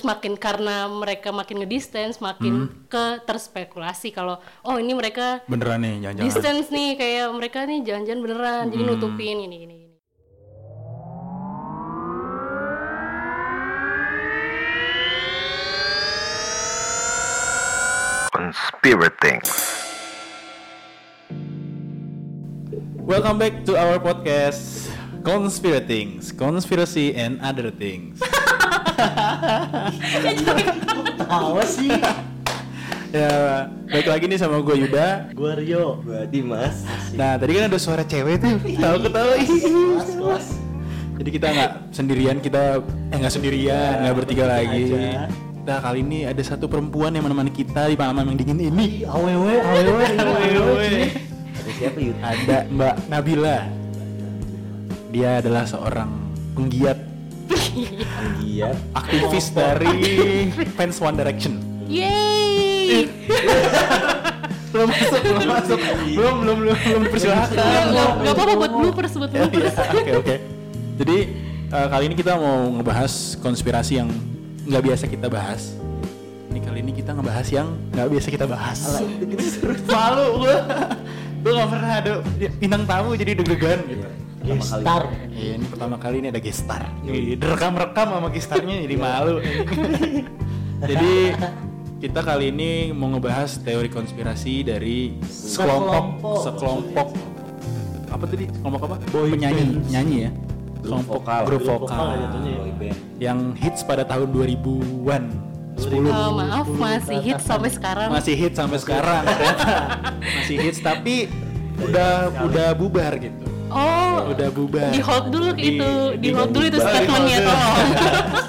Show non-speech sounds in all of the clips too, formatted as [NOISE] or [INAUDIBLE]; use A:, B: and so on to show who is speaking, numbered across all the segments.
A: terus makin karena mereka makin ngedistance makin ke terspekulasi kalau oh ini mereka
B: Beneran nih, jangan-jangan.
A: distance nih kayak mereka nih jangan-jangan beneran jadi nutupin ini ini ini
C: Conspirating.
B: Welcome back to our podcast Conspiratings, Conspiracy and Other Things.
D: Tawa sih.
B: ya, baik lagi nih sama gue Yuda.
D: Gua Rio. Gua Dimas.
B: Nah, tadi kan ada suara cewek tuh, tahu ketawa.
D: Kelas, kelas.
B: Jadi kita nggak sendirian, kita eh nggak sendirian, nggak bertiga lagi.
D: aja.
B: Nah kali ini ada satu perempuan yang menemani kita di malam yang dingin ini.
D: Awewe, awewe, awewe.
B: Awewe.
D: Ada siapa Yud?
B: Ada Mbak Nabila. Dia adalah seorang penggiat
D: Iya.
B: aktivis dari fans One Direction.
A: Yeay
B: belum masuk, belum masuk, belum belum belum belum dipersilahkan.
A: nggak nggak- nggak apa-apa buat bloopers buat
B: Ya,
A: bloopers
B: ya, Oke oke. Jadi eh, kali ini kita mau ngebahas konspirasi yang nggak biasa kita bahas. Ini kali ini kita ngebahas yang nggak biasa kita bahas. Malu gue. Gue nggak pernah ada bintang tamu jadi deg-degan gitu.
D: Gestar.
B: Iya ini pertama kali ini ada gestar. Direkam-rekam sama gestarnya jadi malu. [LAUGHS] jadi kita kali ini mau ngebahas teori konspirasi dari sekelompok
D: Sekelompok.
B: apa tadi? Kelompok apa?
D: Boy
B: penyanyi
D: bands.
B: nyanyi ya? Kelompok
D: vokal.
B: grup
D: Grup
B: vokal.
D: ya.
B: yang hits pada tahun 2000-an 10
A: Oh, maaf masih hit sampai sekarang.
B: Masih hits sampai sekarang masih hits tapi udah udah bubar gitu
A: oh.
B: Udah bubar.
A: Di hold dulu
B: Di-
A: itu. Di,
B: di-
A: hold dulu itu statementnya tolong.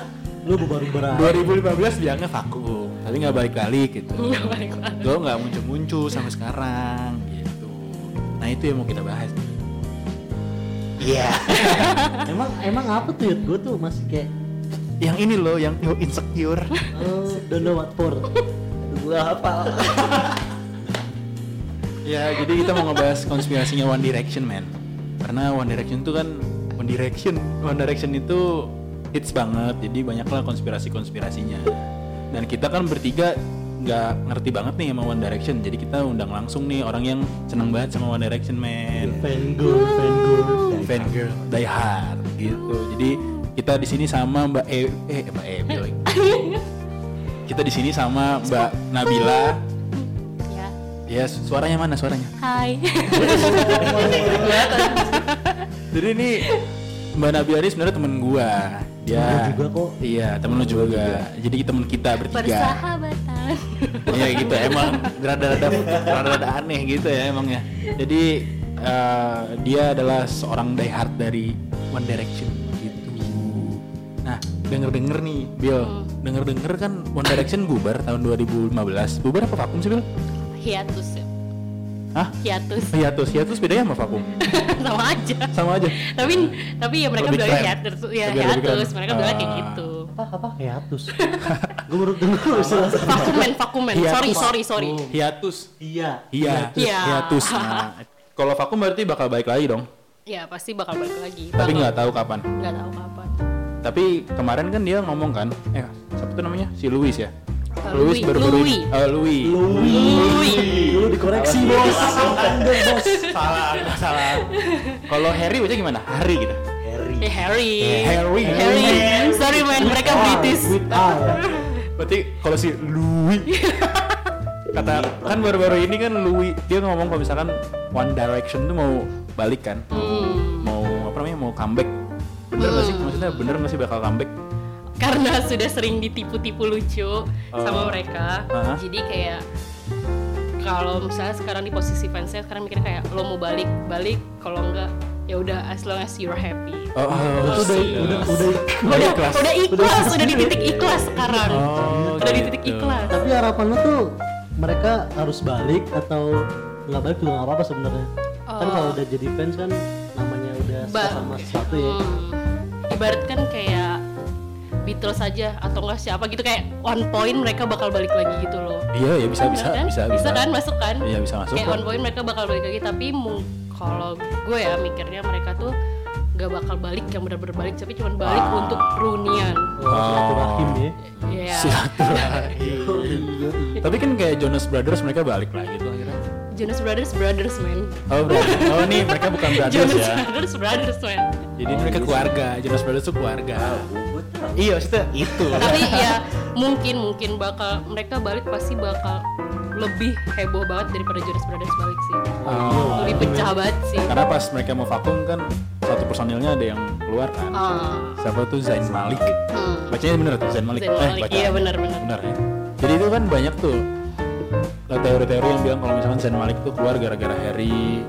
A: [LAUGHS]
D: Lu baru berat.
B: 2015 bilangnya vakum. Tapi nggak balik balik gitu.
A: Nggak balik lagi.
B: gue nggak muncul muncul sampai sekarang gitu. Nah itu yang mau kita bahas. Iya. [LAUGHS]
D: Emang emang apa tuh? Gua tuh masih kayak
B: yang ini loh yang insecure.
D: Oh, don't know what for. Gua apa? [LAUGHS]
B: ya jadi kita mau ngebahas konspirasinya One Direction man karena One Direction itu kan One Direction One Direction itu hits banget jadi banyaklah konspirasi konspirasinya dan kita kan bertiga nggak ngerti banget nih sama One Direction jadi kita undang langsung nih orang yang seneng banget sama One Direction man
D: Fan girl, fan girl.
B: fan girl die hard gitu. Jadi kita di sini sama Mbak E eh Mbak E boy. [LAUGHS] kita di sini sama Mbak Nabila.
A: Ya.
B: Ya suaranya mana suaranya?
A: Hai [LAUGHS] [LAUGHS]
B: Jadi ini Mbak Nabila ini sebenarnya temen gua. Dia
D: Temen juga kok.
B: Iya, temen lu juga. Jadi temen kita bertiga.
A: persahabatan [LAUGHS]
B: Iya gitu emang rada-rada rada-rada aneh gitu ya emangnya. Jadi eh, dia adalah seorang diehard dari One Direction gitu. Nah, denger-denger nih, Bill. Denger-denger kan One Direction bubar tahun 2015. Bubar apa vakum sih, Bill?
A: hiatus ya
B: Hah?
A: hiatus
B: Hiatus. Hiatus bedanya sama vakum? [LAUGHS]
A: sama aja
B: Sama aja.
A: tapi tapi ya mereka
B: Lebih
A: bilangnya
B: keren.
A: hiatus ya
B: Lebih- lebih
A: hiatus
B: keren.
A: mereka bilang kayak
B: Ah.
A: gitu
D: Apa apa hiatus? [LAUGHS] Gua baru denger istilah [LAUGHS]
A: vakumen vakumen
B: Hiatus.
A: sorry sorry sorry
B: Hiatus.
D: Iya.
B: Iya,
A: Iya.
B: hiatus. Nah, kalau vakum berarti bakal balik lagi dong.
A: ya pasti bakal balik lagi
B: Tapi nggak tahu kapan.
A: nggak tahu kapan
B: Tapi kemarin kan dia ngomong kan, eh siapa tuh namanya? Si Louis ya.
A: Uh,
B: Louis
A: Louis.
B: baru-baru
A: Louis.
B: Eh, Louis.
A: Louis.
D: Lu dikoreksi bos. Anda bos.
B: Salah, salah. Kalau Harry baca gimana? Harry gitu.
D: Harry.
A: Eh, Harry.
B: Harry.
A: Harry. Sorry man, mereka British.
B: Berarti kalau si Louis kata kan baru-baru ini kan Louis dia ngomong kalau misalkan One Direction tuh mau balik kan,
A: Hmm.
B: mau apa namanya mau comeback. Bener nggak sih? Maksudnya bener nggak sih bakal comeback?
A: Karena [LAUGHS] sudah sering ditipu-tipu lucu sama mereka.
B: Aha.
A: Jadi kayak kalau misalnya sekarang di posisi fansnya sekarang mikirnya kayak lo mau balik balik kalau enggak ya udah as long as you're happy
B: Oh, oh,
D: Itu udah
B: siap.
D: udah udah
A: udah
B: ikhlas.
A: udah ikhlas udah di titik ikhlas sekarang
B: Oh,
A: udah di
B: gitu.
A: titik ikhlas
D: Tapi harapan lu tuh mereka harus balik atau nggak balik juga nggak apa-apa sebenarnya. Kan
A: Oh.
D: kalau udah jadi fans kan namanya udah
A: Ba-
D: sama sesuatu ya.
A: Hmm, ibarat kan kayak Beatles saja atau enggak siapa gitu kayak one point mereka bakal balik lagi gitu loh
B: Iya, ya bisa bisa
A: kan?
B: bisa bisa.
A: kan masuk kan
B: Iya, bisa masuk
A: kayak
B: kok.
A: one point mereka bakal balik lagi tapi mung- kalau gue ya mikirnya mereka tuh gak bakal balik yang benar-benar balik tapi cuma balik
B: Ah.
A: untuk reunian
D: Oh, silaturahim ya.
A: ya
B: Silaturahim. Tapi kan kayak Jonas Brothers mereka balik lagi tuh akhirnya.
A: Jonas Brothers Brothers man
B: Oh, berarti, oh nih mereka bukan [LAUGHS] brothers
A: Jonas
B: ya.
A: Brothers Brothers man
B: Jadi mereka keluarga. Jonas Brothers tuh keluarga. Iya, maksudnya itu.
A: tapi ya mungkin mungkin bakal mereka balik pasti bakal lebih heboh banget daripada Jonas Brothers balik sih
B: Oh,
A: lebih pecah banget sih
B: Karena pas mereka mau vakum kan satu personilnya ada yang keluar kan.
A: Ah,
B: Siapa tuh Zain Malik?
A: hmm.
B: Bacanya bener tuh Zain Malik.
A: Zayn Malik,
B: baca.
A: iya benar-benar
B: Bener ya. Jadi itu kan banyak tuh teori-teori yang bilang kalau misalkan Zain Malik tuh keluar gara-gara Harry,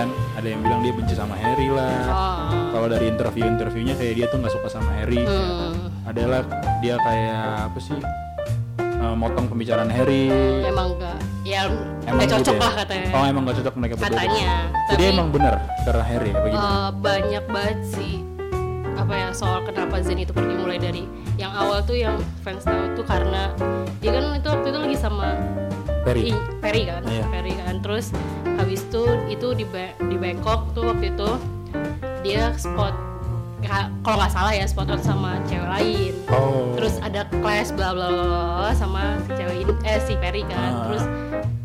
B: kan? Ada yang bilang dia benci sama Harry lah.
A: Ah.
B: Kalau dari interview-interviewnya kayak dia tuh nggak suka sama Harry.
A: Hmm.
B: Adalah dia kayak apa sih? eh, motong pembicaraan Harry.
A: emang enggak ya
B: Emang
A: nggak cocok
B: gitu ya?
A: lah katanya
B: Oh emang gak cocok mereka berdua.
A: katanya
B: Jadi
A: tapi
B: emang bener karena Harry apa gimana?
A: eh, banyak banget sih apa ya soal kenapa Zen itu pergi mulai dari yang awal tuh yang fans tahu tuh karena dia kan itu waktu itu lagi sama
B: Harry.
A: I- Perry kan
B: Iya.
A: Perry kan terus habis itu itu di Ba- di Bangkok tuh waktu itu dia spot ka- kalau nggak salah ya spot on sama cewek lain
B: Oh.
A: terus ada clash bla bla bla sama si cewek ini eh si Perry kan
B: Ah.
A: terus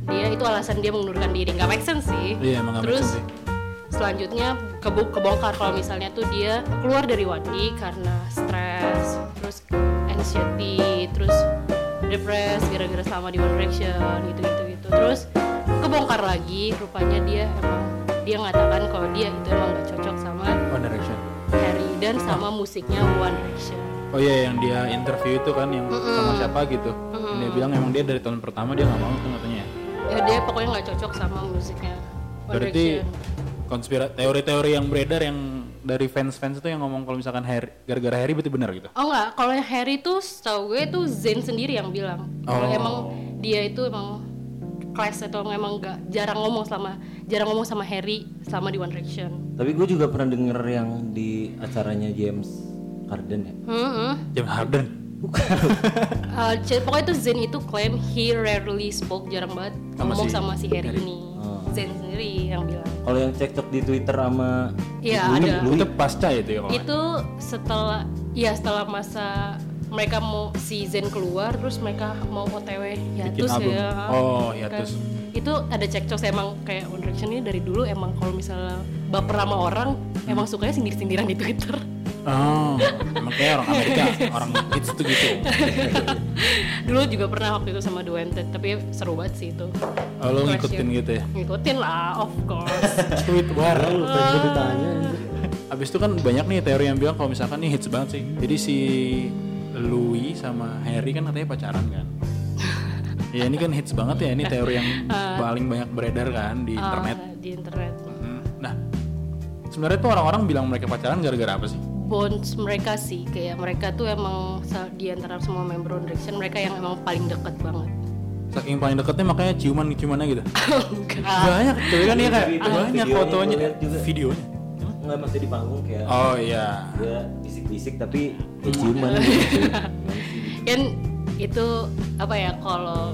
A: dia itu alasan dia mengundurkan diri nggak make sense sih
B: Iya make
A: terus
B: sense sih.
A: selanjutnya kebu- kebongkar kalau misalnya tuh dia keluar dari Wadi karena stres terus anxiety terus depres gara-gara selama di One Direction gitu gitu gitu terus kebongkar lagi rupanya dia emang dia mengatakan kalau dia itu emang gak cocok sama
B: One Direction.
A: Harry dan sama musiknya One Direction
B: Oh iya yang dia interview itu kan yang sama siapa gitu. Yang Dia bilang emang dia dari tahun pertama dia nggak mau tuh katanya.
A: ya dia pokoknya nggak cocok sama musiknya One
B: Berarti
A: Direction
B: konspira teori-teori yang beredar yang dari fans-fans itu yang ngomong kalau misalkan Harry gara-gara Harry berarti benar gitu.
A: Oh enggak, kalau yang Harry tuh setahu gue tuh Zen sendiri yang bilang. Kalau
B: Oh.
A: emang dia itu emang class atau emang enggak jarang ngomong sama jarang ngomong sama Harry sama di One Direction.
E: Tapi gue juga pernah denger yang di acaranya James Harden ya.
A: Hmm.
B: James Harden.
A: Uh, [LAUGHS] c- pokoknya itu Zen itu klaim he rarely spoke jarang banget
B: Sama
A: ngomong
B: si
A: sama si Harry ini.
E: Oh.
A: Zen sendiri yang bilang.
E: Kalau yang cekcok di Twitter sama
A: Iya ada.
B: Itu pasca itu ya
A: Itu setelah ya setelah masa mereka mau si Zen keluar terus mereka mau OTW hiatus
B: album.
A: ya.
B: Oh,
A: Kan.
B: hiatus.
A: Itu ada cekcok emang kayak One Direction ini dari dulu emang kalau misalnya baper sama orang emang sukanya sindir-sindiran di Twitter.
B: Oh, emang kayak orang Amerika, orang hits tuh gitu.
A: dulu juga pernah waktu itu sama Duented tapi seru banget sih itu.
B: Oh, lo ngikutin gitu ya?
A: Ngikutin lah, of course. [LAUGHS]
B: Tweet war.
D: Lu pengen gue ditanya.
B: Abis itu kan banyak nih teori yang bilang kalau misalkan nih hits banget sih. Jadi si Louis sama Harry kan katanya pacaran kan. [LAUGHS] ya ini kan hits banget ya ini teori yang paling banyak beredar kan di internet.
A: Ah, di internet.
B: Hmm, Nah, sebenarnya tuh orang-orang bilang mereka pacaran gara-gara apa sih?
A: Bonds mereka sih kayak mereka tuh emang di antara semua member One Direction mereka yang emang paling deket banget
B: Saking paling deketnya makanya ciuman-ciumannya gitu. [LAUGHS]
A: enggak
B: banyak tuh kan ya kayak banyak
E: videonya
B: fotonya,
E: juga.
B: videonya.
E: Nggak masih di panggung kayak
B: Oh iya.
E: dia bisik-bisik tapi ya ciuman gitu. [LAUGHS]
A: kan itu apa ya kalau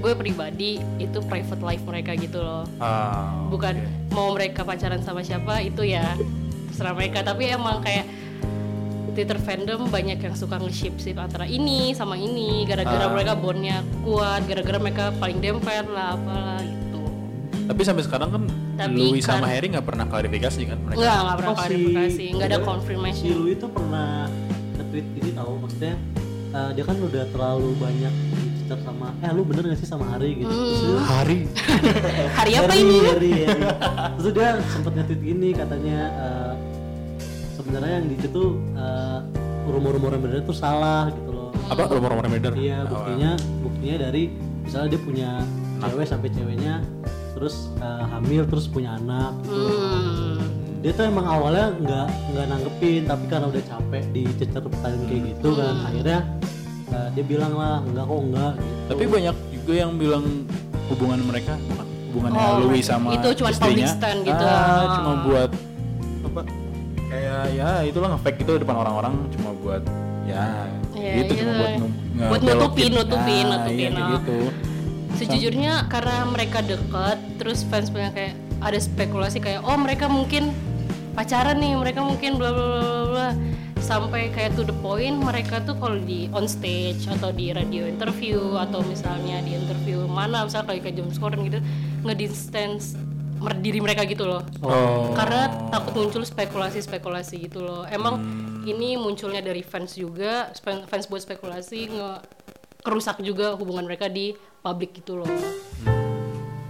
A: gue pribadi itu private life mereka gitu loh
B: Ah,
A: bukan mau mereka pacaran sama siapa itu ya terserah mereka tapi emang kayak Twitter fandom banyak yang suka nge-ship ship antara ini sama ini gara-gara
B: Ah.
A: mereka bondnya kuat gara-gara mereka paling dempet lah apalah gitu
B: Tapi sampai sekarang kan
A: Tapi
B: Louis
A: kan-
B: sama Harry nggak pernah klarifikasi kan mereka.
A: Enggak, enggak pernah
D: Oh, si-
A: klarifikasi, enggak ada
D: si
A: confirmation.
D: Louis itu pernah nge-tweet ini tahu maksudnya eh, dia kan udah terlalu banyak dicecer sama eh lu bener gak sih sama Hari gitu terus
A: Hmm.
D: dia,
B: Hari. [LAUGHS]
A: Hari apa
D: Harry,
A: ini?
D: Harry, Harry. terus dia sempet nge-tweet gini katanya eh, sebenarnya yang di situ eh, rumor-rumor yang beredar tuh salah gitu loh
B: Apa rumor-rumor yang beredar?
D: Iya
B: Oh,
D: buktinya buktinya dari misalnya dia punya cewek sampai ceweknya terus eh, hamil terus punya anak gitu.
A: Hmm.
D: Dia tuh emang awalnya nggak nggak nanggepin tapi karena udah capek dicecer pertanyaan kayak gitu kan akhirnya eh, dia bilang lah enggak kok enggak gitu.
B: Tapi banyak juga yang bilang hubungan mereka bukan hubungannya
A: Oh,
B: Louis sama
A: itu cuma
B: istrinya.
A: public stand gitu.
B: Ah, cuma buat apa? Ya itulah nge-fake itu depan orang-orang cuma buat ya
A: Iya,
B: gitu cuma
A: iya.
B: buat num-
A: Buat nutupin, nutupin,
B: Nah,
A: nutupin,
B: iya,
A: ah.
B: gitu.
A: Sejujurnya karena mereka dekat, terus fans punya kayak ada spekulasi kayak oh mereka mungkin pacaran nih mereka mungkin bla bla bla bla, sampai kayak to the point mereka tuh kalau di on stage atau di radio interview atau misalnya di interview mana misalnya kayak ke James Corden gitu ngedistance diri mereka gitu loh.
B: Oh.
A: karena takut muncul spekulasi-spekulasi gitu loh. Emang ini munculnya dari fans juga fans buat spekulasi nge kerusak juga hubungan mereka di publik gitu loh.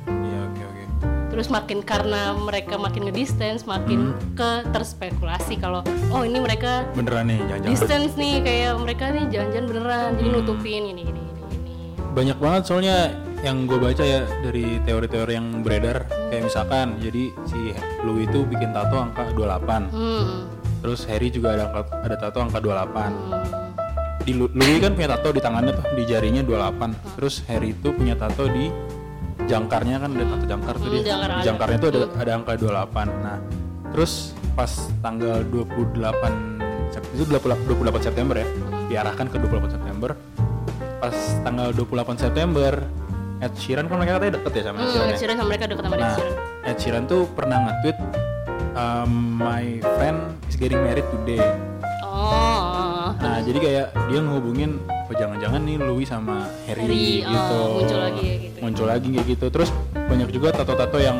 B: Iya oke oke.
A: terus makin karena mereka makin ngedistance makin ke terspekulasi kalau oh ini mereka
B: Beneran nih jangan-jangan.
A: distance nih kayak mereka nih jangan-jangan beneran jadi nutupin ini ini ini ini.
B: Banyak banget soalnya yang gue baca ya dari teori-teori yang beredar. Kayak misalkan jadi si Louis itu bikin tato angka 28
A: hmm.
B: terus Harry juga ada ada tato angka 28
A: hmm.
B: di Lu- Louis kan punya tato di tangannya tuh di jarinya 28 terus Harry itu punya tato di jangkarnya kan ada tato jangkar tuh
A: Hmm,
B: dia.
A: jangkar
B: di jangkarnya tuh ada ada angka 28 nah terus pas tanggal 28 Sep- itu 28 28 September ya diarahkan ke 28 September. Pas tanggal 28 September Ed Sheeran kan mereka katanya deket ya sama Ed
A: Hmm,
B: Sheeran
A: Ed
B: ya?
A: Sheeran sama mereka deket sama Ed
B: Nah,
A: Sheeran
B: Ed Sheeran tuh pernah nge-tweet um, my friend is getting married today
A: oh
B: Nah, jadi kayak dia ngehubungin oh jangan-jangan nih Louis sama Harry,
A: Harry, oh,
B: gitu.
A: muncul lagi ya gitu.
B: Muncul lagi kayak gitu. Terus banyak juga tato-tato yang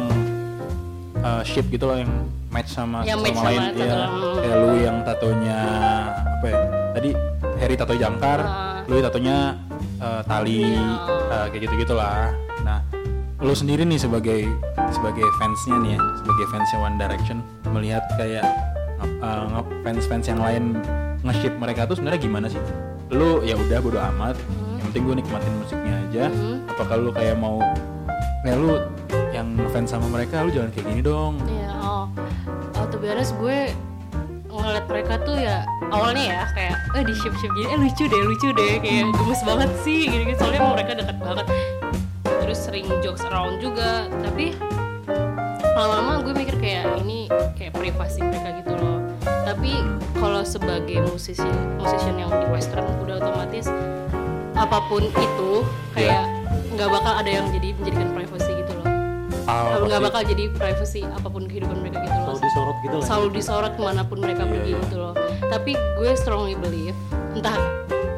B: uh, ship gitu loh yang match sama
A: Yang
B: satu
A: match
B: sama lain.
A: sama tato.
B: Kayak Louis yang tatonya apa ya? Tadi Harry tato jangkar,
A: Ah.
B: Louis tatonya uh, tali, uh, kayak gitu-gitulah. Nah, lu sendiri nih sebagai sebagai fansnya nih ya, sebagai fansnya One Direction melihat kayak uh, fans-fans yang lain nge-ship mereka tuh sebenarnya gimana sih? Lu ya udah bodo amat, yang penting gue nikmatin musiknya aja. Apakah lu kayak mau kayak lu yang fans sama mereka lu jangan kayak gini dong.
A: Iya, oh. Oh, to be honest, gue ngeliat mereka tuh ya awalnya ya kayak eh di ship ship gini eh lucu deh lucu deh kayak gemes banget sih gitu, gitu. soalnya emang mereka dekat banget. Terus sering jokes around juga tapi lama-lama gue mikir kayak ini kayak privasi mereka gitu loh. Tapi kalau sebagai musisi musician yang di western udah otomatis apa pun itu kayak nggak bakal ada yang jadi menjadikan
B: Ah,
A: nggak
B: pasti-
A: bakal jadi privacy apa pun kehidupan mereka gitu loh
D: Selalu disorot gitu lah.
A: selalu disorot ke mana pun mereka
B: Iya,
A: pergi
B: iya.
A: gitu loh tapi gue strongly believe entah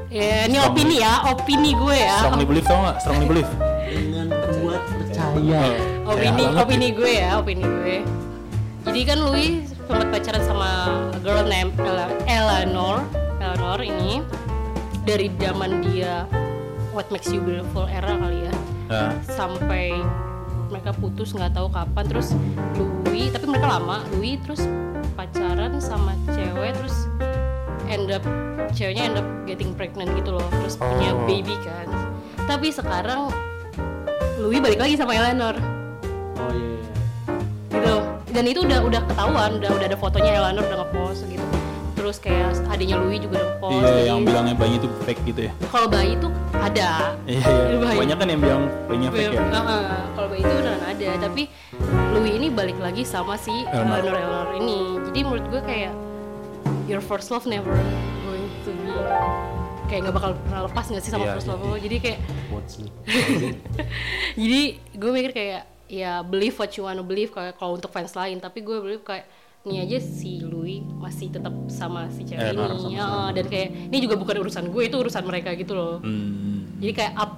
A: ya ini
B: Strongly.
A: opini ya opini gue ya
B: Strongly believe tau gak? Strongly believe.
D: Dengan kuat percaya.
A: opini
B: Ya,
A: opini gue ya opini gue jadi kan Louis sempat pacaran sama girl name Ela- Eleanor Eleanor ini dari zaman dia What Makes You Beautiful era kali ya
B: Nah,
A: sampai mereka putus nggak tahu kapan terus Louis tapi mereka lama Louis terus pacaran sama cewek terus end up ceweknya end up getting pregnant gitu loh terus punya
B: Oh.
A: baby kan tapi sekarang Louis balik lagi sama Eleanor
D: Oh iya. iya.
A: gitu dan itu udah udah ketahuan udah udah ada fotonya Eleanor udah terus kayak adiknya Louis juga udah ngepost
B: iya
A: jadi
B: yang bilangnya bayi itu fake gitu ya.
A: kalau bayi itu ada
B: Iya, iya.
A: Bayi.
B: Banyak kan yang bilang bayinya fake ya.
A: Heeh, kalau bayi itu beneran ada, tapi Louis ini balik lagi sama si
B: Eleanor.
A: Eleanor ini. Jadi menurut gue kayak your first love never going to be kayak nggak bakal pernah lepas nggak sih sama
B: Iya,
A: first
B: iya,
A: love lo. Jadi kayak [LAUGHS] jadi gue mikir kayak ya believe what you wanna believe kayak kalau untuk fans lain, tapi gue believe kayak ini aja si Louis masih tetap sama si cewek
B: Eleanor
A: ini
B: sama-sama.
A: Heeh, dan kayak ini juga bukan urusan gue itu urusan mereka gitu loh
B: Hmm.
A: jadi kayak up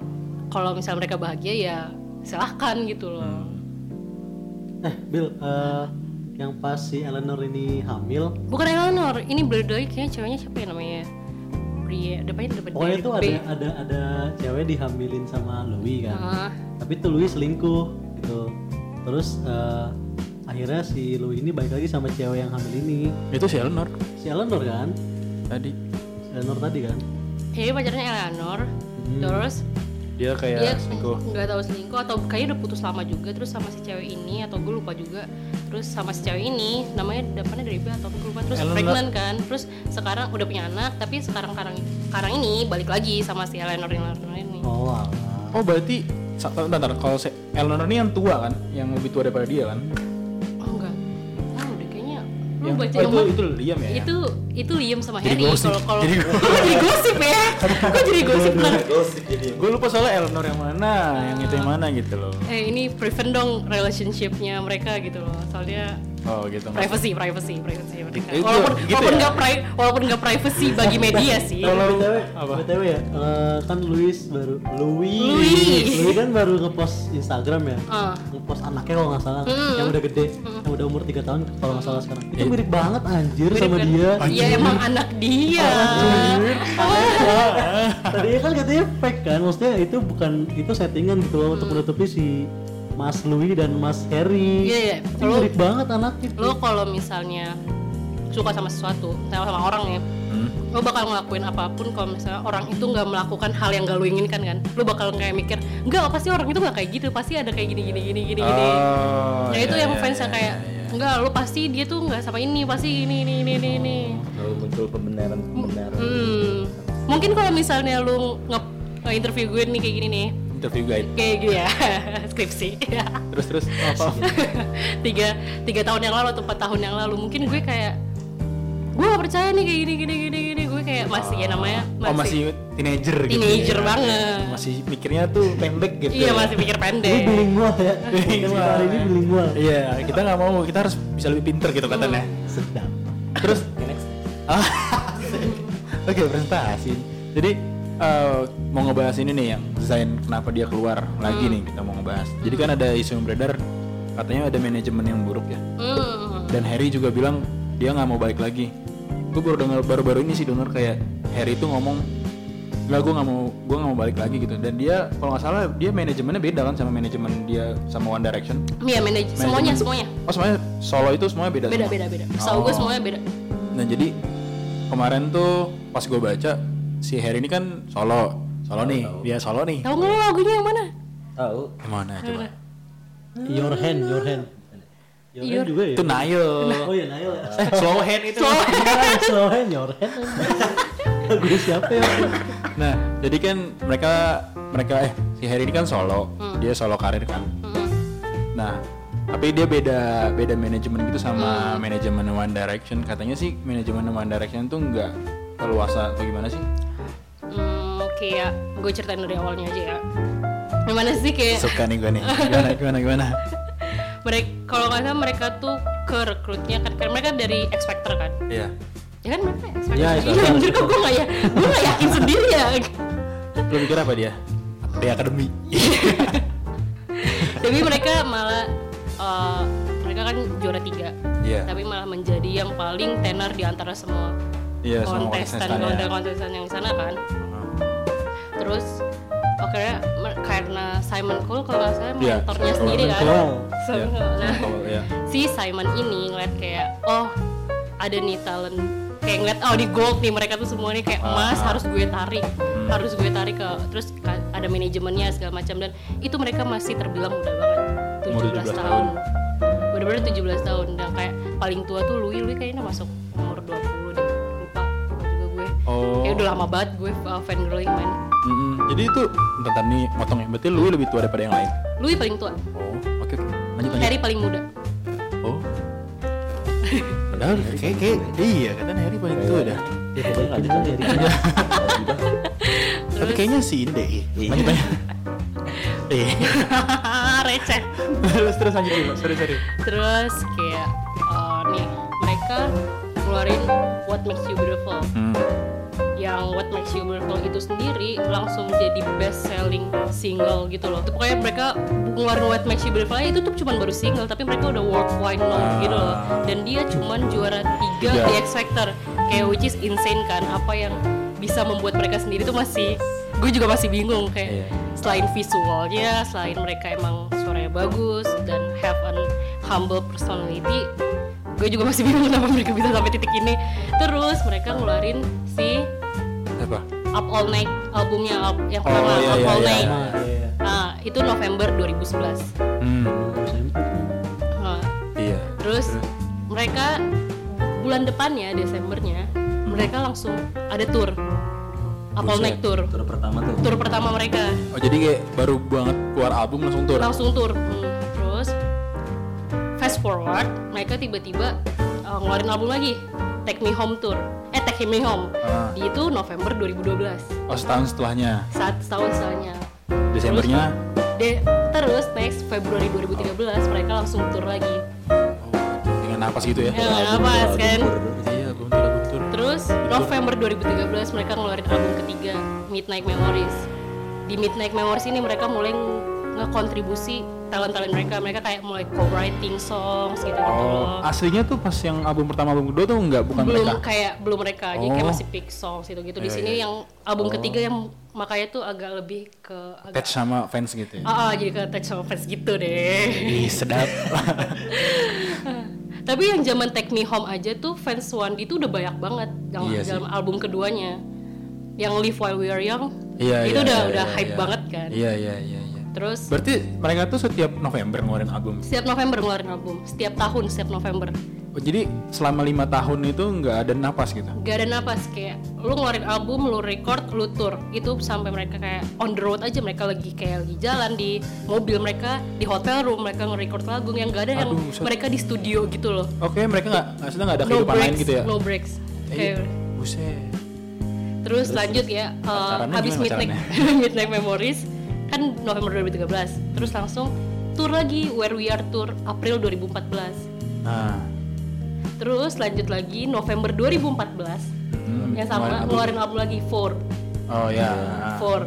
A: kalau misalnya mereka bahagia ya silahkan gitu loh
B: Hmm.
D: Eh, Bill, eh, yang pas si Eleanor ini hamil,
A: bukan Eleanor ini Berdoi kayaknya ceweknya siapa ya namanya Brie depannya depan
D: pokoknya tuh
A: B.
D: ada ada ada cewek dihamilin sama Louis kan.
A: Ah,
D: Tapi tuh Louis selingkuh gitu. Terus eh, akhirnya si Louis ini balik lagi sama cewek yang hamil ini.
B: Itu si Eleanor
D: Si Eleanor kan?
B: tadi.
D: Si Eleanor tadi kan?
A: jadi pacarnya Eleanor
D: Hmm.
A: terus
B: Dia kayak
A: dia
B: selingkuh.
A: nggak tahu selingkuh atau kayaknya udah putus lama juga terus sama si cewek ini atau gue lupa juga terus sama si cewek ini namanya depannya dari B atau gue lupa terus
B: Eleanor.
A: pregnant kan terus sekarang udah punya anak tapi sekarang sekarang sekarang ini balik lagi sama si Eleanor Eleanor ini
D: Oh.
B: Oh berarti bentar, bentar. kalau si Eleanor ini yang tua kan, yang lebih tua daripada dia kan? Yang
A: baca
B: oh,
A: yang
B: itu itu Liam ya?
A: Itu itu Liam sama
B: Jadi
A: Harry.
B: gosip.
A: kalau kalau
B: Jadi [LAUGHS]
A: Kok jadi gosip ya? Kok jadi gosip. kan
B: gue lupa soalnya Eleanor yang mana yang itu yang mana gitu loh.
A: Eh ini prevent dong relationshipnya mereka gitu loh. Soalnya
B: oh gitu
A: privacy privacy privacy mereka
B: Itu-
A: walaupun
B: gitu
A: walaupun
B: ya?
A: nggak pri walaupun nggak privacy bagi media sih
B: Kalau-
D: BTW,
B: apa?
D: BTW ya, eh, kan Luis baru Louis.
A: Louis.
D: Louis kan baru ngepost Instagram ya.
A: Ah.
D: Ngepost anaknya kalau nggak salah,
A: Hmm.
D: yang udah gede, yang udah umur 3 tahun kalau nggak salah sekarang. Itu
B: Eh.
D: mirip banget anjir
A: Mirip
D: sama
A: kan?
D: dia.
A: Iya emang anak dia [LAUGHS]
D: Tadinya kan katanya fake kan, maksudnya itu bukan itu settingan gitu loh untuk menutupi si Mas Louis dan Mas Harry.
A: Iya, iya.
D: Mirip banget anaknya.
A: lo kalau misalnya suka sama sesuatu sama sama orang ya
B: Hmm.
A: lo bakal ngelakuin apa pun kalau misalnya orang itu nggak melakukan hal yang gak lo inginkan kan lo bakal kayak mikir enggak pasti orang itu nggak kayak gitu pasti ada kayak gini gini gini gini gini
B: Oh,
A: nah itu
B: iya,
A: yang fans yang
B: iya,
A: kayak
B: iya, iya.
A: enggak lo pasti dia tuh nggak sama ini pasti ini ini ini ini, ini.
E: Lalu muncul pembenaran pembenaran.
A: Hmm. mungkin kalau misalnya lo nge, interview gue nih kayak gini nih
B: interview guide
A: kayak gini ya [LAUGHS] skripsi
B: terus terus apa [LAUGHS]
A: tiga tiga tahun yang lalu atau empat tahun yang lalu mungkin gue kayak gue gak percaya nih kayak gini gini gini gini gue kayak masih ya namanya
B: oh masih teenager gitu
A: Teenager
B: ya.
A: banget.
B: masih mikirnya tuh pendek gitu
A: iya masih pikir
D: Ini
A: pendek
D: bilingual ya. [LAUGHS] Kita hari ini bilingual.
B: iya kita nggak mau kita harus bisa lebih pinter gitu katanya
D: Sedap.
B: terus
E: Oke, next.
B: Oke presentasi. Jadi eh, mau ngebahas ini nih yang desain kenapa dia keluar lagi nih kita mau ngebahas. Jadi kan ada isu yang beredar katanya ada manajemen yang buruk ya.
A: hmm.
B: Dan Harry juga bilang dia nggak mau balik lagi. Gue baru dengar baru-baru ini sih dengar kayak Harry itu ngomong nggak gue nggak mau gue nggak mau balik lagi gitu dan dia kalau nggak salah dia manajemennya beda kan sama manajemen dia sama One Direction
A: iya manaj semuanya semuanya
B: oh semuanya solo itu semuanya beda
A: beda
B: semua?
A: beda beda Setahu gue
B: Oh.
A: semuanya beda
B: Nah jadi kemarin tuh pas gue baca si Harry ini kan solo, solo nih, dia solo nih.
A: tahu nggak lagunya yang mana
E: Tahu.
B: Gimana coba?
D: Your hand, your hand. Your
A: Your-
D: hand juga ya.
B: Itu Nail.
D: Oh iya Nail ya. [LAUGHS]
B: Eh, slow hand itu.
D: Iya, slow hand, your hand. [LAUGHS] Lagu siapa ya?
B: Nah jadi kan mereka mereka eh si Harry ini kan solo, dia solo karir kan.
A: Hmm.
B: Nah tapi dia beda beda manajemen gitu sama manajemen One Direction. Katanya sih manajemen One Direction tuh nggak leluasa atau gimana sih?
A: Hmm, kayak gue ceritain dari awalnya aja ya gimana sih kayak
B: Suka nih gue nih. Gimana gimana gimana? [LAUGHS]
A: mereka kalau nggak salah mereka tuh ke rekrutnya kan kan mereka dari X Factor kan
B: Iya.
A: ya kan mereka X Factor
D: Iya, X
A: iya anjir kok gue nggak ya gue nggak yakin sendiri ya [LAUGHS]
B: Lu mikir apa dia? Di akademi. [LAUGHS]
A: tapi mereka malah eh, mereka kan juara tiga
B: Iya.
A: tapi malah menjadi yang paling tenar di antara semua
B: Iya, semua
A: kontestan
B: kontestan
A: kontestan yang di sana kan. Terus akhirnya mer- karena Simon Cole kalau nggak salah
B: Iya,
A: mentornya
B: Simon
A: sendiri kan. Simon
B: Iya,
A: Cole. nah
B: Cole, iya.
A: si Simon ini ngeliat kayak oh ada nih talent. Kayak ngeliat oh di gold nih mereka tuh semua nih kayak emas
B: Ah.
A: harus gue tarik.
B: Hmm.
A: harus gue tarik ke terus ada manajemennya segala macam. Dan itu mereka masih terbilang muda banget.
B: Umur
A: 17,
B: 17
A: tahun. bener-bener 17 tahun. Dan kayak paling tua tuh Louis Louis kayaknya masuk umur 20 udah lama banget gue uh, fan girling man
B: Mm-mm. Jadi itu bentar nih motong ya. Berarti lu lebih tua daripada yang lain.
A: Louis paling tua
B: Oh, oke oke. Lanjut lanjut.
A: Harry paling muda
B: Oh. [LAUGHS] Padahal kayak kayak iya katanya Harry paling tua dah.
D: Ya pokoknya ya.
B: Tapi kayaknya sih Inde. Lanjut lanjut. [LAUGHS] Iya. [LAUGHS]
A: receh
B: terus terus lanjut dulu. Sorry sorry.
A: terus kayak uh, nih mereka keluarin What Makes You Beautiful
B: Hmm.
A: Yang What Makes You Beautiful itu sendiri langsung jadi best selling single gitu loh. Itu pokoknya mereka ngeluarin What Makes You Beautiful aja itu tuh cuman baru single tapi mereka udah worldwide known gitu loh. Dan dia cuman juara tiga
B: Tiga.
A: di X Factor. Kayak which is insane kan apa yang bisa membuat mereka sendiri tuh masih gue juga masih bingung kayak
B: Iya.
A: selain visualnya, selain mereka emang suaranya bagus dan have an humble personality gue juga masih [LAUGHS] bingung kenapa mereka bisa sampai titik ini terus mereka ngeluarin si? Up All Night albumnya al- yang
B: Oh,
A: pertama
B: iya,
A: Up
B: iya,
A: All
B: iya.
A: Night
D: Nah, iya.
A: nah itu November 2011
B: Hmm.
A: Nah,
B: Iya.
A: terus mereka bulan depannya Desembernya mereka langsung ada tour Up All
B: Buset.
A: Night tour
E: Tur pertama tuh.
A: tour pertama mereka
B: Oh jadi kayak baru banget keluar album langsung tur.
A: langsung tur Hmm, terus fast forward mereka tiba-tiba uh, ngeluarin album lagi Take Me Home Tour eh Take Me Home
B: Ah.
A: di itu November 2012
B: Oh setahun setelahnya.
A: saat setahun setelahnya
B: Desembernya.
A: De, terus next Februari 2013 mereka langsung tour lagi
B: Oh, dengan napas gitu ya.
A: ya nggak napas kan
B: Iya, album tour.
A: terus November 2013 mereka ngeluarin album ketiga Midnight Memories di Midnight Memories ini mereka mulai ngekontribusi talent-talent mereka mereka kayak mulai co-writing songs gitu gitu
B: Oh, aslinya tuh pas yang album pertama album kedua tuh enggak bukan
A: belum
B: mereka.
A: kayak belum mereka jadi kayak
B: Oh.
A: masih pick songs gitu gitu di
B: Iya,
A: sini
B: iya.
A: yang album ketiga yang makanya tuh agak lebih ke agak
B: Attach sama fans gitu ya.
A: ah, ah, jadi ke touch sama fans gitu deh
B: Ih, sedap. [LAUGHS]
A: tapi yang zaman Take Me Home aja tuh fans One itu udah banyak banget yang
B: Iya sih.
A: dalam album keduanya yang Live While We Are Young
B: Iya,
A: itu
B: iya,
A: udah
B: iya,
A: udah
B: iya,
A: hype
B: iya.
A: banget kan
B: Iya, iya, iya, iya.
A: Terus
B: Berarti mereka tuh setiap November ngeluarin album.
A: setiap November ngeluarin album setiap tahun setiap November
B: Oh, jadi selama lima tahun itu nggak ada napas gitu.
A: gak ada napas kayak lu ngeluarin album lu record lu tour itu sampai mereka kayak on the road aja mereka lagi kayak lagi jalan di mobil mereka di hotel room mereka nge-record lagu yang gak ada yang
B: Aduh, set.
A: mereka di studio gitu loh
B: Oke, mereka nggak maksudnya nggak ada
A: no
B: kehidupan
A: breaks
B: lain gitu ya.
A: no breaks
B: Eh,
A: Kayak-
B: buset.
A: terus lanjut ya uh,
B: Pacarannya
A: habis [LAUGHS] midnight midnight memories kan November 2013 terus langsung tour lagi Where We Are Tour April 2014
B: Nah,
A: terus lanjut lagi November 2014
B: hmm,
A: yang sama
B: ngeluarin
A: album lagi Four
B: Oh ya.
A: Four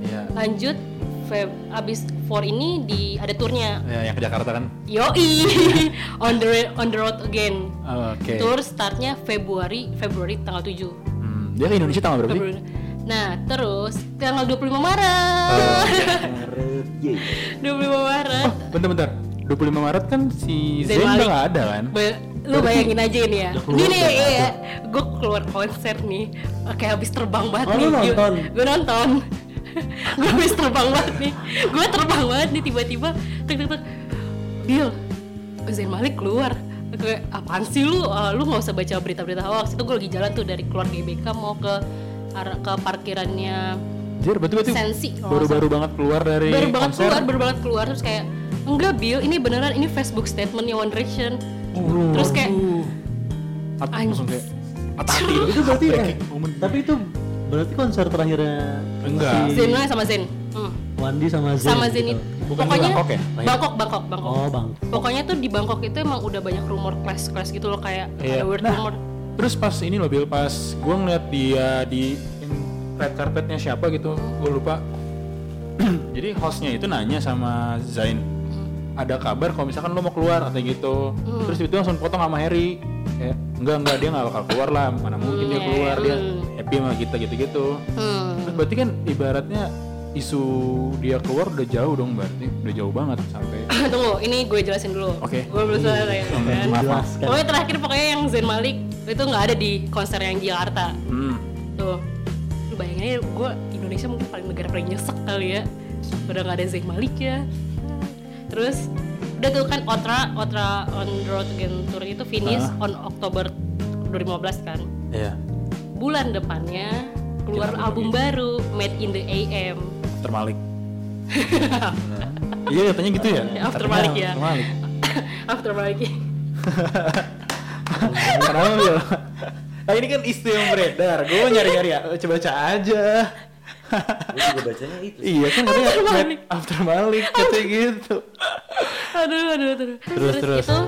B: Iya.
A: lanjut Feb abis Four ini di ada turnya
B: Ya, yang ke Jakarta kan.
A: yoi [LAUGHS] on the on the road again
B: Oke.
A: tour startnya Februari Februari tanggal 7
B: Hmm, dia ke Indonesia tanggal berapa sih?
A: Februari. Nah terus tanggal 25 Maret.
B: Oh. [LAUGHS]
E: Maret, ye.
A: 25 Maret.
B: Bentar-bentar. 25 Maret kan si
A: Zayn
B: udah nggak ada kan?
A: Ba- lu bayangin aja ini ya. Ini nih
D: udah
A: iya. Gue keluar konser nih kayak habis terbang banget
D: Oh,
A: nih.
D: Nonton?
A: gue nonton. [LAUGHS] Gue habis terbang banget nih. Gue terbang banget nih tiba-tiba tek tek tek. Bill Zayn Malik keluar. Gue apaan sih lu? Ah, lu nggak usah baca berita-berita hoax. Itu gue lagi jalan tuh dari keluar GBK mau ke ke parkirannya
B: Jir, betul betul.
A: Sensi, kalau
B: Baru-baru banget keluar dari
A: baru banget
B: konser.
A: keluar baru banget keluar terus kayak enggak Bill ini beneran ini Facebook statementnya One Direction
B: Uh,
A: terus kayak
B: At- langsung kayak patah hati. [LAUGHS]
D: itu berarti ya tapi itu berarti konser terakhirnya
B: Enggak.
D: si
A: Malik sama Zayn hmm.
D: Wandi sama Zayn
A: sama Zayn
D: gitu.
B: Bukan
A: pokoknya
B: Bangkok ya?
A: Bangkok Bangkok Bangkok
D: oh bang
A: pokoknya tuh di Bangkok itu emang udah banyak rumor clash clash gitu loh kayak
B: Iya.
A: ada word
B: Nah,
A: rumor
B: Terus pas ini loh Bill, pas gue ngeliat dia di red carpetnya siapa gitu, gue lupa. [CLEARS THROAT] Jadi hostnya itu nanya sama Zain, ada kabar kalau misalkan lo mau keluar atau gitu.
A: Hmm.
B: Terus itu langsung potong sama Harry. Kayak enggak enggak dia nggak bakal keluar lah, mana mungkin dia
A: Hmm,
B: keluar dia
A: hmm.
B: happy sama kita gitu-gitu.
A: hmm.
B: Terus berarti kan ibaratnya isu dia keluar udah jauh dong berarti udah jauh banget sampai [CLEARS THROAT]
A: tunggu ini gue jelasin dulu
B: Oke.
A: gue belum selesai ya kan
B: Maaf, maaf.
D: jelaskan
A: pokoknya terakhir pokoknya yang Zayn Malik itu nggak ada di konser yang di Jakarta
B: hmm.
A: tuh lu bayangin aja gue Indonesia mungkin paling negara paling nyesek kali ya udah nggak ada Zayn Malik ya terus udah tuh kan Otra Otra on the road again tour itu finish
B: Ah.
A: on Oktober 2015 kan
B: Iya.
A: bulan depannya keluar album baru Made in the AM
B: terbalik [LAUGHS] iya katanya gitu ya
A: Ya, after balik ya. [LAUGHS]
B: terbalik.
A: after balik [LAUGHS]
B: Kenapa Bil? Nah ini kan isu yang beredar, gue nyari-nyari ya, coba baca aja.
E: Gue juga bacanya itu.
B: iya kan katanya
A: After balik.
B: after katanya gitu.
A: aduh aduh aduh
B: Terus, terus.
A: itu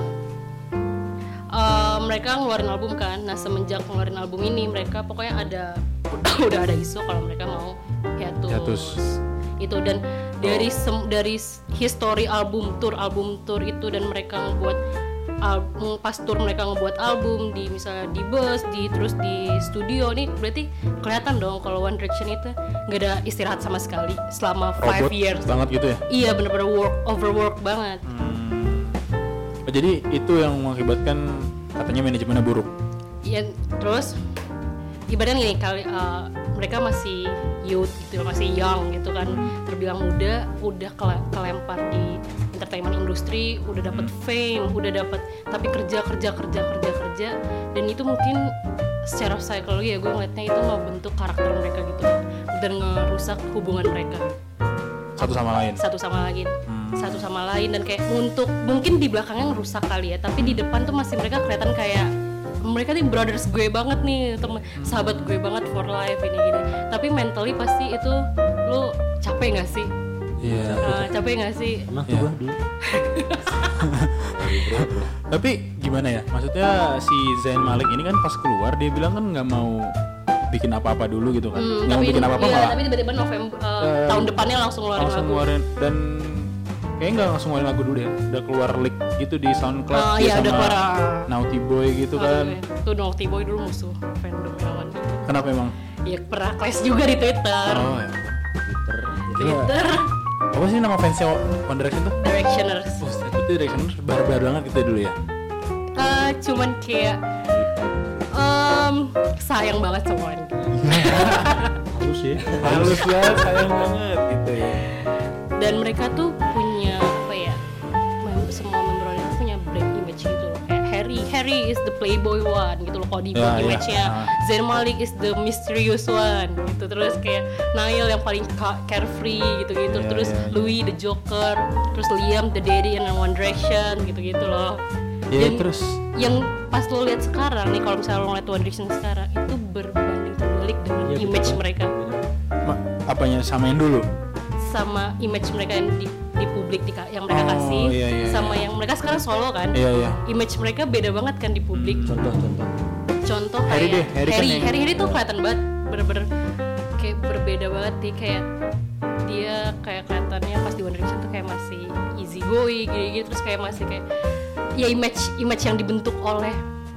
A: eh, mereka ngeluarin album kan nah semenjak ngeluarin album ini mereka pokoknya ada [COUGHS] udah ada isu kalau mereka mau hiatus,
B: Hiatus.
A: itu dan dari sem- dari history album tour album tour itu dan mereka ngebuat album pas tour mereka ngebuat album di misalnya di bus di terus di studio nih berarti kelihatan dong kalau One Direction itu nggak ada istirahat sama sekali selama five
B: Robot
A: years
B: banget gitu ya.
A: iya bener-bener work overwork banget
B: Oh, jadi itu yang mengakibatkan katanya manajemennya buruk.
A: ya terus ibaratnya gini kali eh, mereka masih youth gitu masih young gitu kan terbilang muda udah kele- kelempar di entertainment industry udah dapat fame udah dapat tapi kerja kerja kerja kerja kerja. Dan itu mungkin secara psikologi ya gue ngeliatnya itu ngebentuk karakter mereka gitu. Dan ngerusak hubungan mereka.
B: Satu sama lain.
A: satu sama lain.
B: Hmm.
A: satu sama lain dan kayak untuk mungkin di belakangnya rusak kali ya tapi di depan tuh masih mereka kelihatan kayak mereka nih brothers gue banget nih temen sahabat gue banget for life ini gini tapi mentally pasti itu lu capek nggak sih
B: Iya.
A: Nah, capek nggak sih
D: pernah tuh
B: Iya.
D: gua dulu [LAUGHS]
B: Tapi gimana ya? Maksudnya si Zain Malik ini kan pas keluar dia bilang kan nggak mau bikin apa-apa dulu gitu kan.
A: Hmm,
B: Nggak mau bikin apa-apa
A: iya,
B: malah
A: tapi tiba-tiba November uh,
B: Eh,
A: tahun depannya langsung ngeluarin
B: langsung
A: lagu
B: ngeluarin dan kayaknya nggak langsung ngeluarin lagu dulu ya. Udah keluar leak gitu di SoundCloud
A: Oh,
B: dia
A: iya, udah
B: sama
A: keluar, ah.
B: Naughty Boy gitu kan.
A: Tuh Naughty Boy dulu musuh fandom One
B: Kenapa emang?
A: Ya pernah clash juga di Twitter
B: Oh ya.
E: Twitter
A: Twitter
B: Apa sih nama fansnya One Direction tuh?
A: Directioners
B: Oh, itu Directioners barbar banget gitu dulu ya.
A: Eh, Cuman kayak em, Sayang banget sama One
D: halus ya [LAUGHS]
B: Halus banget, sayang banget gitu ya.
A: Dan mereka tuh punya apa ya Semua Harry, is the playboy one gitu loh Kalau di
B: Ya, ya.
A: image-nya
B: Ah.
A: Zayn Malik is the mysterious one gitu Terus kayak Niall yang paling ca- carefree gitu-gitu
B: Ya,
A: Terus
B: ya, ya.
A: Louis the Joker Terus Liam the daddy in One Direction gitu-gitu loh
B: Ya
A: Dan
B: terus
A: yang pas lo lihat sekarang nih kalau misalnya lo ngeliat One Direction sekarang itu berbanding terbalik dengan
D: Iya,
A: image
D: betul.
A: mereka
B: ma- apanya samain dulu?
A: sama image mereka yang di, di publik di, yang mereka
B: Oh,
A: kasih
B: iya, iya,
A: sama yang mereka sekarang solo kan
B: Iya iya.
A: image mereka beda banget kan di publik
E: contoh-contoh
A: contoh
B: Harry
A: kayak
B: deh, Harry kan
A: Harry
B: yang-
A: Harry, Harry tuh kelihatan banget bener-bener kayak berbeda banget nih kayak dia kayak kelihatannya pas di One Direction tuh kayak masih easy going gini-gini terus kayak masih kayak ya image image yang dibentuk oleh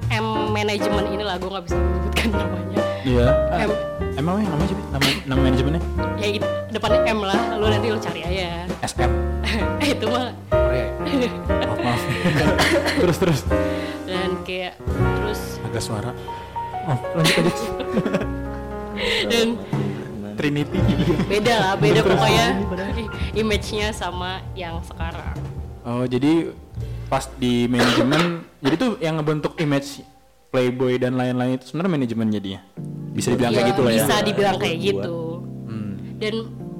A: M manajemen ini lah gue nggak bisa menyebutkan [LAUGHS] namanya
B: Iya. Ah,
A: Em.
B: Emang yang namanya siapa? Nama nama manajemennya?
A: ya itu depannya M lah lu nanti lu cari aja
B: SM.
A: eh [LAUGHS] itu mah
B: Korea. Maaf, maaf. terus terus.
A: dan kayak terus
B: Agak suara. Oh, lanjut lanjut.
A: dan
B: Trinity.
A: beda lah beda pokoknya image-nya sama yang sekarang
B: Oh, jadi pas di manajemen, jadi tuh yang ngebentuk image Playboy dan lain-lain itu sebenarnya manajemen jadinya. Bisa dibilang kayak
A: Ya,
B: gitu lah ya.
A: bisa dibilang kayak gitu.
B: Hmm.
A: dan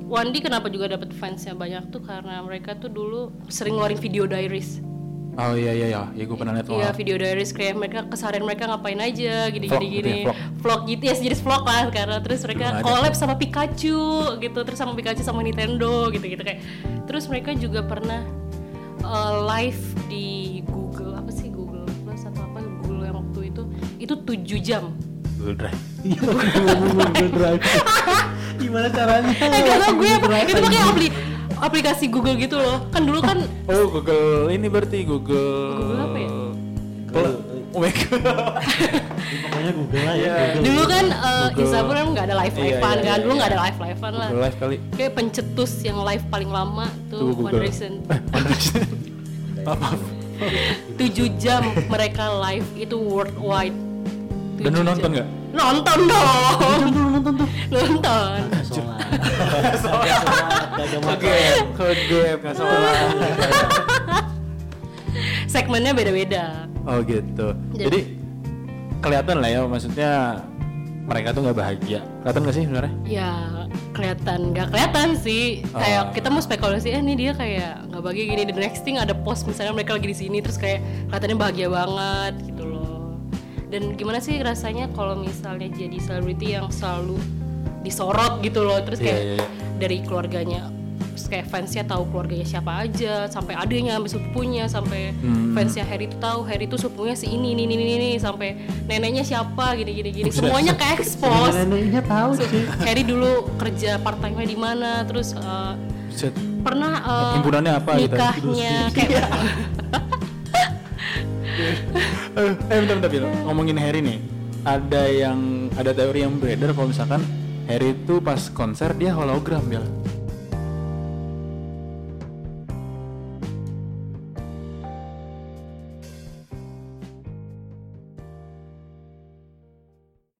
A: Wandi kenapa juga dapat fansnya banyak tuh? Karena mereka tuh dulu sering ngeluarin video diaries.
B: Oh iya iya iya, ya gue pernah lihat
A: Iya video diaries kayak mereka keseharian mereka ngapain aja gini
B: Vlog
A: gini
B: gitu
A: gini.
B: ya, vlog.
A: vlog gitu ya sejenis vlog lah karena terus mereka collab sama Pikachu gitu terus sama Pikachu sama Nintendo gitu gitu kayak. Terus mereka juga pernah uh, live di Google apa sih Google? Plus atau apa? Google yang waktu itu. Itu 7 jam
B: Google Drive.
D: iya Google Drive [LAUGHS] gimana caranya
A: eh gak tau gue apa itu pakai apli aplikasi Google gitu loh kan dulu kan
B: Oh Google ini berarti Google.
A: Google apa ya?
B: Google. Oh my god.
D: pokoknya Google lah ya
B: Iya.
D: Google.
A: dulu kan uh,
B: Google.
A: Instagram nggak ada live
B: Iya,
A: livean
B: iya,
A: kan
B: iya,
A: dulu nggak
B: iya.
A: ada live livean lah
B: Google Live kali.
A: kayak pencetus yang live paling lama tuh One. Direction [LAUGHS]
B: Eh, [LAUGHS] maaf.
A: 7 jam mereka live itu worldwide
B: Dan lu
A: 7
B: nonton nggak?
A: nonton dong
D: nonton nonton tuh
A: nonton
D: sholat
B: kegep nggak salah.
A: segmennya beda-beda
B: Oh gitu.
A: Jadi-
B: Jadi kelihatan lah ya, maksudnya mereka tuh nggak bahagia. Kelihatan nggak sih sebenarnya?
A: ya kelihatan nggak kelihatan sih kayak
B: Oh.
A: kita mau spekulasi eh nih dia kayak nggak bahagia gini the next thing ada post misalnya mereka lagi di sini terus kayak kelihatannya bahagia banget gitu loh dan gimana sih rasanya kalau misalnya jadi selebriti yang selalu disorot gitu loh terus kayak
B: Iya, iya, iya.
A: dari keluarganya terus kayak fansnya tahu keluarganya siapa aja sampai adiknya sampai sepupunya sampai
B: Hmm.
A: fansnya Harry tuh tahu Harry tuh sepupunya si ini ini ini ini sampai neneknya siapa gini gini gini [LAUGHS] semuanya ke expose
D: neneknya tahu sih
A: Harry dulu kerja part time di mana terus uh,
B: Set.
A: pernah uh,
B: Himpunannya apa gitu?
A: nikahnya kayak [LAUGHS] [LAUGHS]
B: Eh, eh bentar bentar Bil. Ngomongin Harry nih. Ada yang ada teori yang beredar kalau misalkan Harry itu pas konser dia hologram Bil.